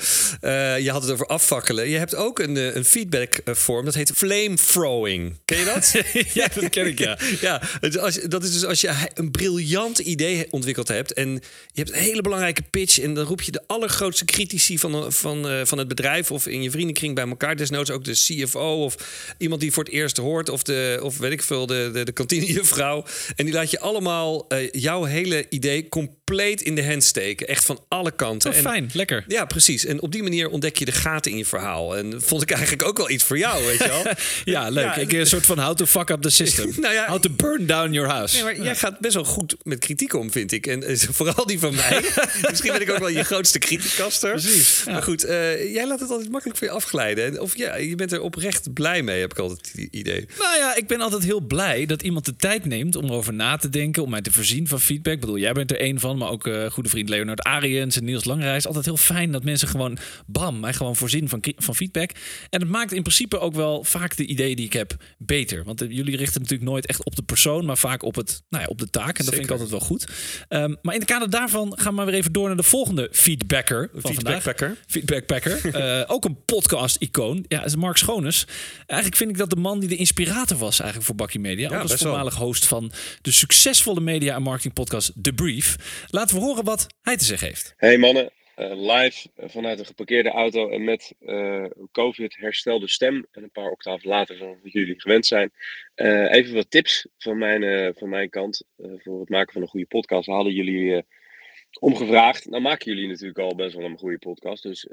je had het over afvakkelen. Je hebt ook een, een feedback vorm, dat heet flame throwing. Ken je dat? ja, dat ken ik, ja. ja als, dat is dus als je een briljant idee ontwikkeld hebt... en je hebt een hele belangrijke pitch... en dan roep je de allergrootste critici van, van, van het bedrijf... of in je vriendenkring bij elkaar, desnoods ook de CFO of iemand die voor het eerst hoort, of, de, of weet ik veel, de, de, de kantinejuffrouw. En die laat je allemaal uh, jouw hele idee compleet in de hand steken. Echt van alle kanten. Oh, en, fijn, lekker. Ja, precies. En op die manier ontdek je de gaten in je verhaal. En vond ik eigenlijk ook wel iets voor jou, weet je wel. ja, leuk. ik, een soort van how to fuck up the system. nou ja, how to burn down your house. Nee, maar jij gaat best wel goed met kritiek om, vind ik. En uh, vooral die van mij. Misschien ben ik ook wel je grootste kritiekaster. Precies. Maar goed, uh, jij laat het altijd makkelijk voor je afglijden. Of ja, je bent er oprecht blij mee, heb ik altijd het idee. Nou ja, ik ben altijd heel blij dat iemand de tijd neemt om erover na te denken, om mij te voorzien van feedback. Ik bedoel, jij bent er één van, maar ook uh, goede vriend Leonard Ariens en Niels Langreis. Altijd heel fijn dat mensen gewoon, bam, mij gewoon voorzien van, van feedback. En het maakt in principe ook wel vaak de ideeën die ik heb beter. Want uh, jullie richten natuurlijk nooit echt op de persoon, maar vaak op, het, nou ja, op de taak. En dat vind ik altijd wel goed. Um, maar in de kader daarvan gaan we maar weer even door naar de volgende feedbacker van Feedbackpacker. vandaag. Feedbackpacker. uh, ook een podcast-icoon. Ja, is Mark Schoones. Eigenlijk vind ik dat de man die de inspirator was eigenlijk voor Bakkie Media. Ja, als voormalig host van de succesvolle media- en marketingpodcast The Brief. Laten we horen wat hij te zeggen heeft. Hey mannen, uh, live vanuit een geparkeerde auto en met uh, COVID herstelde stem. En een paar octaven later dan jullie gewend zijn. Uh, even wat tips van mijn, van mijn kant voor het maken van een goede podcast. Hadden jullie om gevraagd. Nou maken jullie natuurlijk al best wel een goede podcast. Dus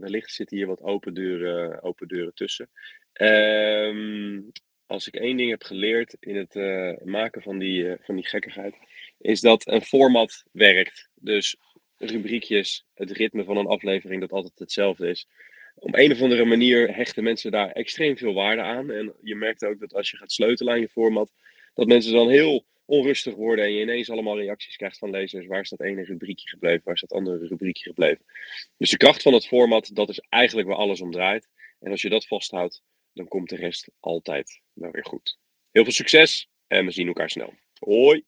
wellicht zitten hier wat open deuren, open tussen. Ehm, als ik één ding heb geleerd in het uh, maken van die, uh, van die gekkigheid, is dat een format werkt. Dus rubriekjes, het ritme van een aflevering dat altijd hetzelfde is. Op een of andere manier hechten mensen daar extreem veel waarde aan. En je merkt ook dat als je gaat sleutelen aan je format, dat mensen dan heel onrustig worden en je ineens allemaal reacties krijgt van lezers. Waar is dat ene rubriekje gebleven? Waar is dat andere rubriekje gebleven? Dus de kracht van het format, dat is eigenlijk waar alles om draait. En als je dat vasthoudt, dan komt de rest altijd wel weer goed. Heel veel succes en we zien elkaar snel. Hoi!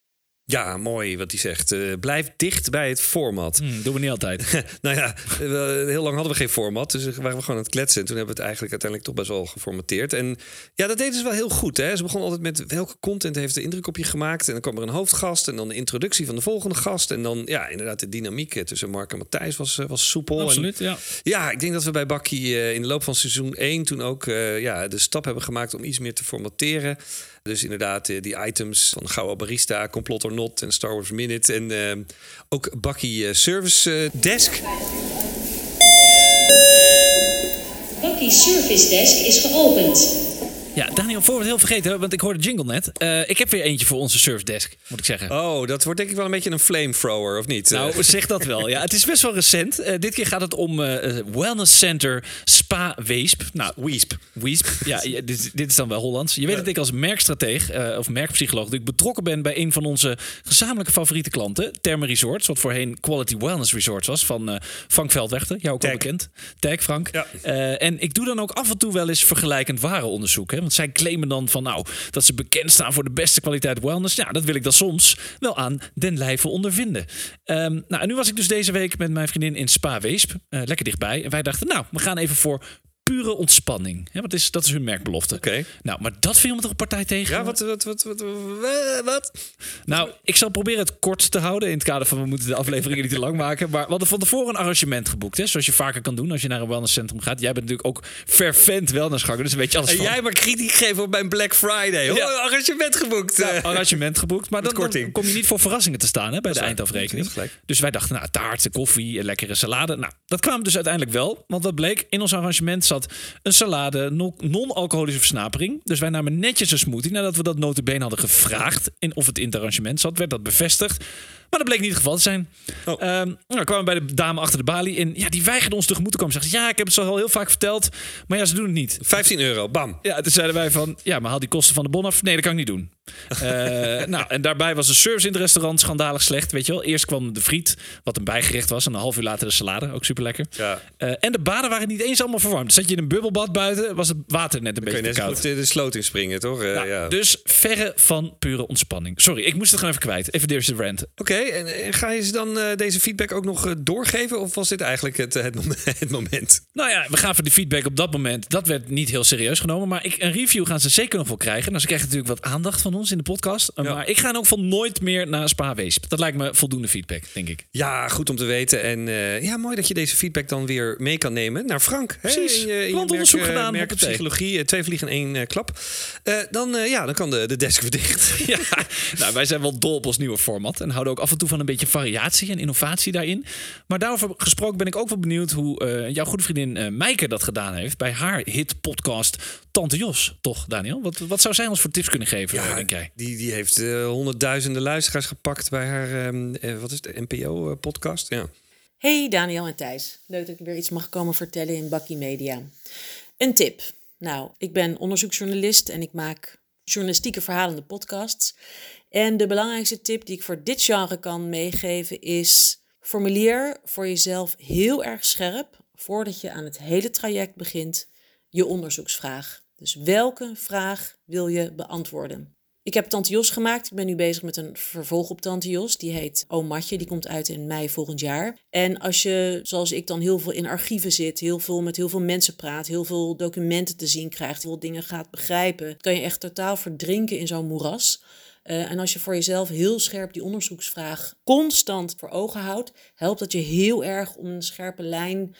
Ja, mooi wat hij zegt. Uh, blijf dicht bij het format. Hmm, doen we niet altijd. nou ja, heel lang hadden we geen format. Dus waren we gewoon aan het kletsen. En toen hebben we het eigenlijk uiteindelijk toch best wel geformateerd. En ja, dat deden ze wel heel goed. Hè? Ze begonnen altijd met welke content heeft de indruk op je gemaakt. En dan kwam er een hoofdgast. En dan de introductie van de volgende gast. En dan, ja, inderdaad, de dynamiek tussen Mark en Matthijs was, eh, was soepel. Absoluut, ja. Ja, ik denk dat we bij Bakkie uh, in de loop van seizoen 1 toen ook ja, de stap hebben gemaakt om iets meer te formateren. Dus inderdaad, die items van Gouden Barista, Complot or En Star Wars Minute. En uh, ook Bakkie uh, Service uh, Desk. Bakkie Service Desk is geopend. Ja, Daniel, voor we het heel vergeten, want ik hoorde jingle net. Uh, ik heb weer eentje voor onze service desk, moet ik zeggen. Oh, dat wordt denk ik wel een beetje een flamethrower, of niet? Nou, zeg dat wel. Ja, het is best wel recent. Uh, dit keer gaat het om uh, Wellness Center Spa Weesp. Nou, Weesp. Weesp. Ja, dit, dit, is dan wel Hollands. Je weet dat ik als merkstrateeg of merkpsycholoog ik betrokken ben bij een van onze gezamenlijke favoriete klanten, Therme Resorts, wat voorheen Quality Wellness Resorts was van Frank Veldwechter. Jou ook al bekend. Tag Frank. Ja. en ik doe dan ook af en toe wel eens vergelijkend warenonderzoek. Hè? Want zij claimen dan van nou dat ze bekend staan voor de beste kwaliteit wellness. Ja, dat wil ik dan soms wel aan den lijve ondervinden. Um, nou, en nu was ik dus deze week met mijn vriendin in Spa Weesp. Uh, lekker dichtbij. En wij dachten, nou, we gaan even voor pure ontspanning. Ja, wat is, dat is hun merkbelofte. Oké. Nou, maar dat viel me toch een partij tegen? Ja, wat, wat, wat, wat, wat? Nou, ik zal proberen het kort te houden. In het kader van we moeten de afleveringen niet te lang maken. Maar we hadden van tevoren een arrangement geboekt. Hè, zoals je vaker kan doen als je naar een wellnesscentrum gaat. Jij bent natuurlijk ook fervent wellnessganger. Dus weet je alles en jij maar kritiek geven op mijn Black Friday. Ja. Oh, arrangement geboekt. Ja, arrangement geboekt. Maar dan, dan, kom je niet voor verrassingen te staan hè, bij de eindafrekening. Dus wij dachten, nou, taart, koffie, en lekkere salade. Nou, dat kwam dus uiteindelijk wel. Want wat bleek? In ons arrangement zat een salade, non-alcoholische versnapering. Dus wij namen netjes een smoothie. Nadat we dat notabene hadden gevraagd in of het in het arrangement zat, werd dat bevestigd. Maar dat bleek niet het geval te zijn. Oh. Um, nou, kwamen bij de dame achter de balie. En ja, die weigerde ons tegemoet te komen. Zegt, ja, ik heb het zo al heel vaak verteld. Maar ja, ze doen het niet. 15 euro, bam. Ja, toen zeiden wij van, ja, maar haal die kosten van de bon af. Nee, dat kan ik niet doen. Uh, nou, en daarbij was de service in het restaurant schandalig slecht. Weet je wel, eerst kwam de friet, wat een bijgerecht was. En een half uur later de salade, ook super lekker. Ja. Uh, en de baden waren niet eens allemaal verwarmd. Zat je in een bubbelbad buiten, was het water net een beetje te koud. de sloot in springen, toch? Uh, ja. Dus verre van pure ontspanning. Sorry, ik moest het gewoon even kwijt. Even deze rant. Oké, en, ga je ze dan deze feedback ook nog doorgeven? Of was dit eigenlijk het, het, moment, het moment? Nou ja, we gaven de feedback op dat moment. Dat werd niet heel serieus genomen. Maar ik, een review gaan ze zeker nog wel krijgen. Nou, ze krijgen natuurlijk wat aandacht van ons in de podcast. Maar ik ga ook van nooit meer naar Spa Weesp. Dat lijkt me voldoende feedback, denk ik. Ja, goed om te weten. En uh, ja, mooi dat je deze feedback dan weer mee kan nemen naar Frank. Precies. Hè? In je, onderzoek gedaan. Merk psychologie, eh, twee vliegen in één klap. Dan, ja, dan kan de, de desk weer dicht. ja, nou, wij zijn wel dol op ons nieuwe format. En houden ook af en toe van een beetje variatie en innovatie daarin. Maar daarover gesproken ben ik ook wel benieuwd hoe jouw goede vriendin Meike dat gedaan heeft bij haar hit podcast Tante Jos. Toch, Daniel? Wat, wat zou zij ons voor tips kunnen geven, ja, denk jij? Die, die heeft uh, honderdduizenden luisteraars gepakt bij haar, um, wat is het, NPO-podcast. ja. Hey Daniel en Thijs. Leuk dat ik weer iets mag komen vertellen in Bakkie Media. Een tip. Nou, ik ben onderzoeksjournalist en ik maak journalistieke verhalende podcasts. En de belangrijkste tip die ik voor dit genre kan meegeven is: formuleer voor jezelf heel erg scherp, voordat je aan het hele traject begint, je onderzoeksvraag. Dus welke vraag wil je beantwoorden? Ik heb Tante Jos gemaakt. Ik ben nu bezig met een vervolg op Tante Jos. Die heet O Matje. Die komt uit in mei volgend jaar. En als je, zoals ik dan heel veel in archieven zit, heel veel met heel veel mensen praat, heel veel documenten te zien krijgt, heel veel dingen gaat begrijpen, kan je echt totaal verdrinken in zo'n moeras. Uh, en als je voor jezelf heel scherp die onderzoeksvraag constant voor ogen houdt, helpt dat je heel erg om een scherpe lijn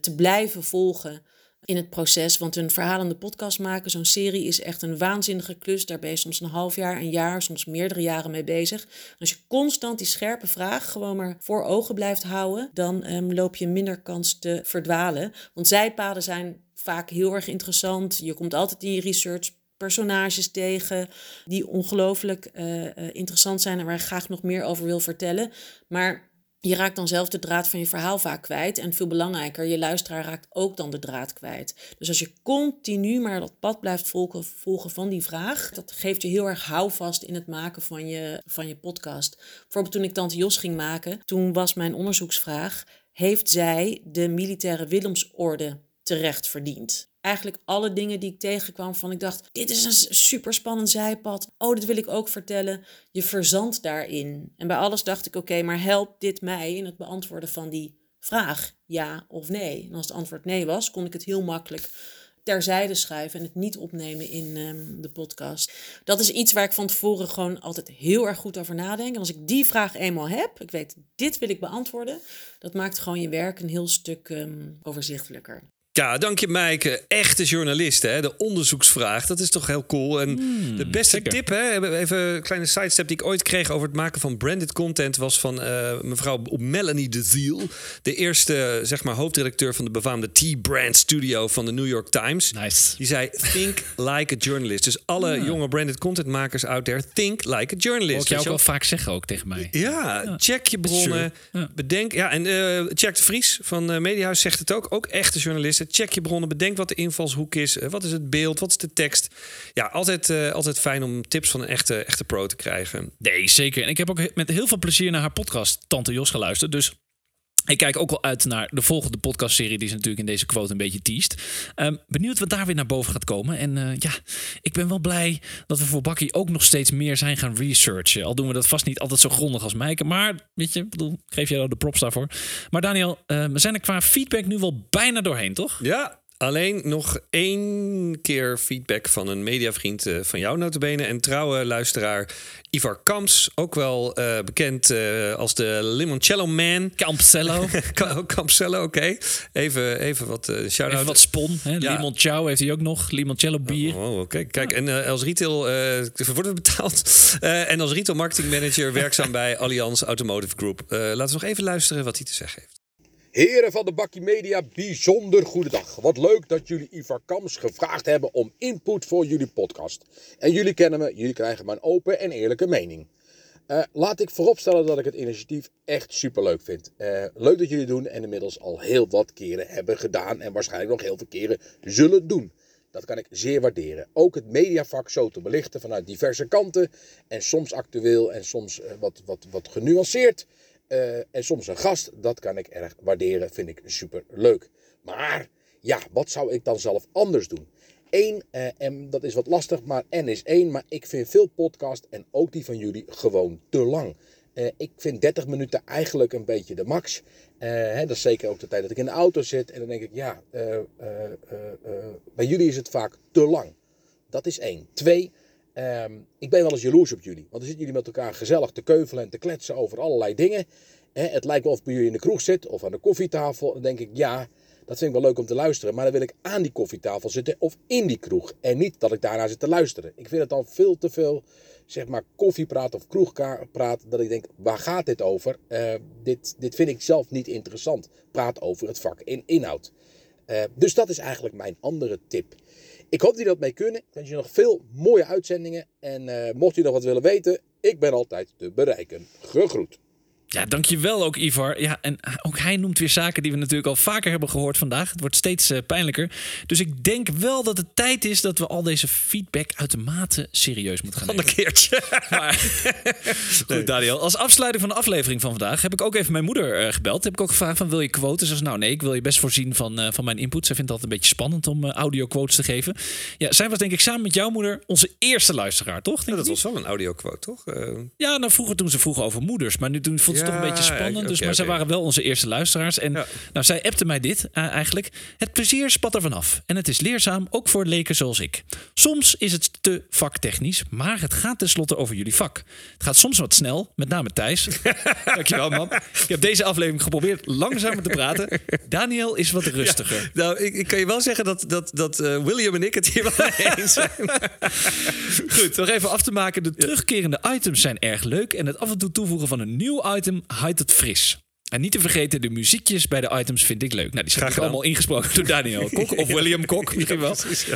te blijven volgen in het proces. Want een verhalende podcast maken, zo'n serie, is echt een waanzinnige klus. Daar ben je soms een half jaar, een jaar, soms meerdere jaren mee bezig. als je constant die scherpe vraag gewoon maar voor ogen blijft houden, dan um, loop je minder kans te verdwalen. Want zijpaden zijn vaak heel erg interessant. Je komt altijd in je research personages tegen die ongelooflijk uh, uh, interessant zijn en waar je graag nog meer over wil vertellen. Maar je raakt dan zelf de draad van je verhaal vaak kwijt. En veel belangrijker, je luisteraar raakt ook dan de draad kwijt. Dus als je continu maar dat pad blijft volgen, volgen van die vraag, dat geeft je heel erg houvast in het maken van je, van je podcast. Bijvoorbeeld toen ik Tante Jos ging maken, toen was mijn onderzoeksvraag: heeft zij de militaire Willemsorde terecht verdiend? Eigenlijk alle dingen die ik tegenkwam van ik dacht, dit is een super spannend zijpad. Oh, dat wil ik ook vertellen. Je verzandt daarin. En bij alles dacht ik, oké, maar helpt dit mij in het beantwoorden van die vraag? Ja of nee? En als het antwoord nee was, kon ik het heel makkelijk terzijde schuiven en het niet opnemen in um, de podcast. Dat is iets waar ik van tevoren gewoon altijd heel erg goed over nadenk. En als ik die vraag eenmaal heb, ik weet, dit wil ik beantwoorden, dat maakt gewoon je werk een heel stuk um, overzichtelijker. Ja, dank je Maaike. Echte journalist, hè? De onderzoeksvraag. Dat is toch heel cool. En hmm, de beste tip, hè? Even een kleine sidestep die ik ooit kreeg over het maken van branded content... was van uh, mevrouw Melanie de Ziel. De eerste, zeg maar, hoofdredacteur van de befaamde T-Brand Studio van de New York Times. Nice. Die zei, think like a journalist. Dus alle jonge branded content makers out there, think like a journalist. Dat jou ook wel vaak zeggen ook tegen mij. Ja, check je bronnen. Bedenk, ja, en uh, Jack de Vries van uh, Mediahuis zegt het ook. Ook echte journalisten check je bronnen, bedenk wat de invalshoek is, eh, wat is het beeld, wat is de tekst. Ja, altijd, uh, altijd fijn om tips van een echte, echte pro te krijgen. Nee, zeker. En ik heb ook met heel veel plezier naar haar podcast Tante Jos geluisterd. Dus ik kijk ook al uit naar de volgende podcastserie die ze natuurlijk in deze quote een beetje teest. Um, benieuwd wat daar weer naar boven gaat komen. En uh, ja, ik ben wel blij dat we voor Bakkie ook nog steeds meer zijn gaan researchen. Al doen we dat vast niet altijd zo grondig als Mijke. Maar weet je, bedoel, geef jij de props daarvoor. Maar Daniel, uh, we zijn er qua feedback nu wel bijna doorheen, toch? Ja, Alleen nog één keer feedback van een mediavriend uh, van jou notabene en trouwe luisteraar Ivar Kamps, ook wel uh, bekend uh, als de Limoncello Man. Campcello. Campcello, oké. Okay. Even, even wat shout-out. Even wat spon. Hè? Ja. Limoncello heeft hij ook nog. Limoncello bier. Oh, oh oké. Kijk, en als retail... wordt het betaald. en als retail marketing manager werkzaam bij Allianz Automotive Group. laten we nog even luisteren wat hij te zeggen heeft. Heren van de Bakkie Media, bijzonder goedendag. Wat leuk dat jullie Ivar Kams gevraagd hebben om input voor jullie podcast. En jullie kennen me, jullie krijgen mijn open en eerlijke mening. Uh, laat ik vooropstellen dat ik het initiatief echt superleuk vind. Uh, leuk dat jullie doen en inmiddels al heel wat keren hebben gedaan en waarschijnlijk nog heel veel keren zullen doen. Dat kan ik zeer waarderen. Ook het mediavak zo te belichten vanuit diverse kanten en soms actueel en soms uh, wat, wat, wat genuanceerd. En soms een gast, dat kan ik erg waarderen, vind ik super leuk. Maar ja, wat zou ik dan zelf anders doen? Eén, uh, en dat is wat lastig, maar N is één. Maar ik vind veel podcast en ook die van jullie gewoon te lang. Uh, ik vind 30 minuten eigenlijk een beetje de max. Hè, dat is zeker ook de tijd dat ik in de auto zit. En dan denk ik, ja, bij jullie is het vaak te lang. Dat is één. Twee, um, ik ben wel eens jaloers op jullie. Want dan zitten jullie met elkaar gezellig te keuvelen en te kletsen over allerlei dingen. het lijkt wel of bij jullie in de kroeg zit of aan de koffietafel. Dan denk ik, ja, dat vind ik wel leuk om te luisteren. Maar dan wil ik aan die koffietafel zitten of in die kroeg. En niet dat ik daarna zit te luisteren. Ik vind het dan veel te veel, zeg maar, koffiepraat of kroegpraat. Dat ik denk, waar gaat dit over? Uh, dit, dit vind ik zelf niet interessant. Praat over het vak in inhoud. Uh, dus dat is eigenlijk mijn andere tip. Ik hoop dat jullie dat mee kunnen. Ik wens je nog veel mooie uitzendingen. En uh, mocht je nog wat willen weten, ik ben altijd te bereiken. Gegroet. Ja, dankjewel ook Ivar. Ja, en ook hij noemt weer zaken die we natuurlijk al vaker hebben gehoord vandaag. Het wordt steeds uh, pijnlijker. Dus ik denk wel dat het tijd is dat we al deze feedback uitermate serieus moeten gaan nemen. Een keertje. Maar, goed, Daniel. Als afsluiting van de aflevering van vandaag heb ik ook even mijn moeder uh, gebeld. Heb ik ook gevraagd van wil je quotes? Ze zei nou nee, ik wil je best voorzien van, uh, van mijn input. Zij vindt het altijd een beetje spannend om audio quotes te geven. Ja, zij was denk ik samen met jouw moeder onze eerste luisteraar, toch? Ja, dat was wel een audio quote, toch? Ja, nou vroeger toen ze vroegen over moeders. Maar nu doen, vond ze toch een beetje spannend. Okay, dus, maar okay. zij waren wel onze eerste luisteraars. En ja. nou, zij appte mij dit uh, eigenlijk. Het plezier spat er vanaf. En het is leerzaam, ook voor leken zoals ik. Soms is het te vaktechnisch, maar het gaat tenslotte over jullie vak. Het gaat soms wat snel, met name Thijs. Dankjewel, man. Ik heb deze aflevering geprobeerd langzamer te praten. Daniel is wat rustiger. Ja, nou, ik, ik, kan je wel zeggen dat, dat, dat uh, William en ik het hier wel eens zijn. Goed, nog even af te maken. De terugkerende items zijn erg leuk. En het af en toe toevoegen van een nieuw item houdt het fris. En niet te vergeten, de muziekjes bij de items vind ik leuk. Nou, die zijn allemaal ingesproken door Daniel Kok of William Kok misschien wel. Precies, ja.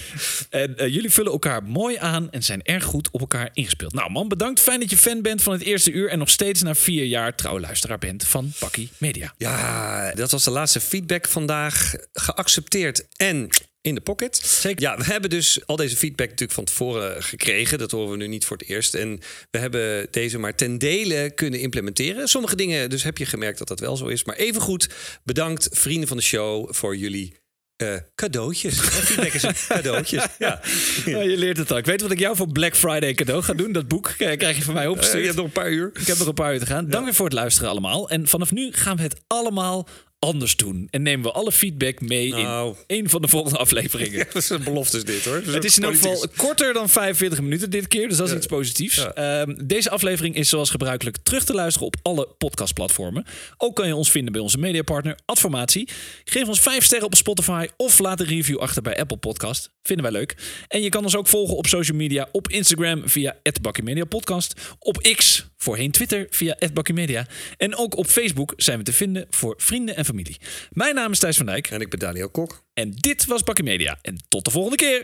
En uh, jullie vullen elkaar mooi aan en zijn erg goed op elkaar ingespeeld. Nou man, bedankt. Fijn dat je fan bent van het eerste uur en nog steeds na vier jaar trouw luisteraar bent van Pakkie Media. Ja, dat was de laatste feedback vandaag. Geaccepteerd en in de pocket. Zeker. Ja, we hebben dus al deze feedback natuurlijk van tevoren gekregen. Dat horen we nu niet voor het eerst. En we hebben deze maar ten dele kunnen implementeren. Sommige dingen, dus heb je gemerkt dat dat wel zo is. Maar evengoed, bedankt vrienden van de show voor jullie uh, cadeautjes. Feedback is cadeautjes. Ja. ja. je leert het al. Ik weet wat ik jou voor Black Friday cadeau ga doen. Dat boek krijg je van mij opgestuurd. Uh, je hebt nog een paar uur. Ik heb nog een paar uur te gaan. Dank weer voor het luisteren allemaal. En vanaf nu gaan we het allemaal anders doen. En nemen we alle feedback mee nou. in een van de volgende afleveringen. Ja, dat is een belofte is dit hoor. het is in ieder geval korter dan 45 minuten dit keer. Dus dat is ja. iets positiefs. Ja. Um, deze aflevering is zoals gebruikelijk terug te luisteren op alle podcastplatformen. Ook kan je ons vinden bij onze mediapartner Adformatie. Geef ons 5 sterren op Spotify of laat een review achter bij Apple Podcast. Vinden wij leuk. En je kan ons ook volgen op social media. Op Instagram via Media Podcast. Op X, voorheen Twitter, via Media. En ook op Facebook zijn we te vinden voor vrienden en familie. Mijn naam is Thijs van Dijk. En ik ben Daniel Kok. En dit was Bakkie Media. En tot de volgende keer.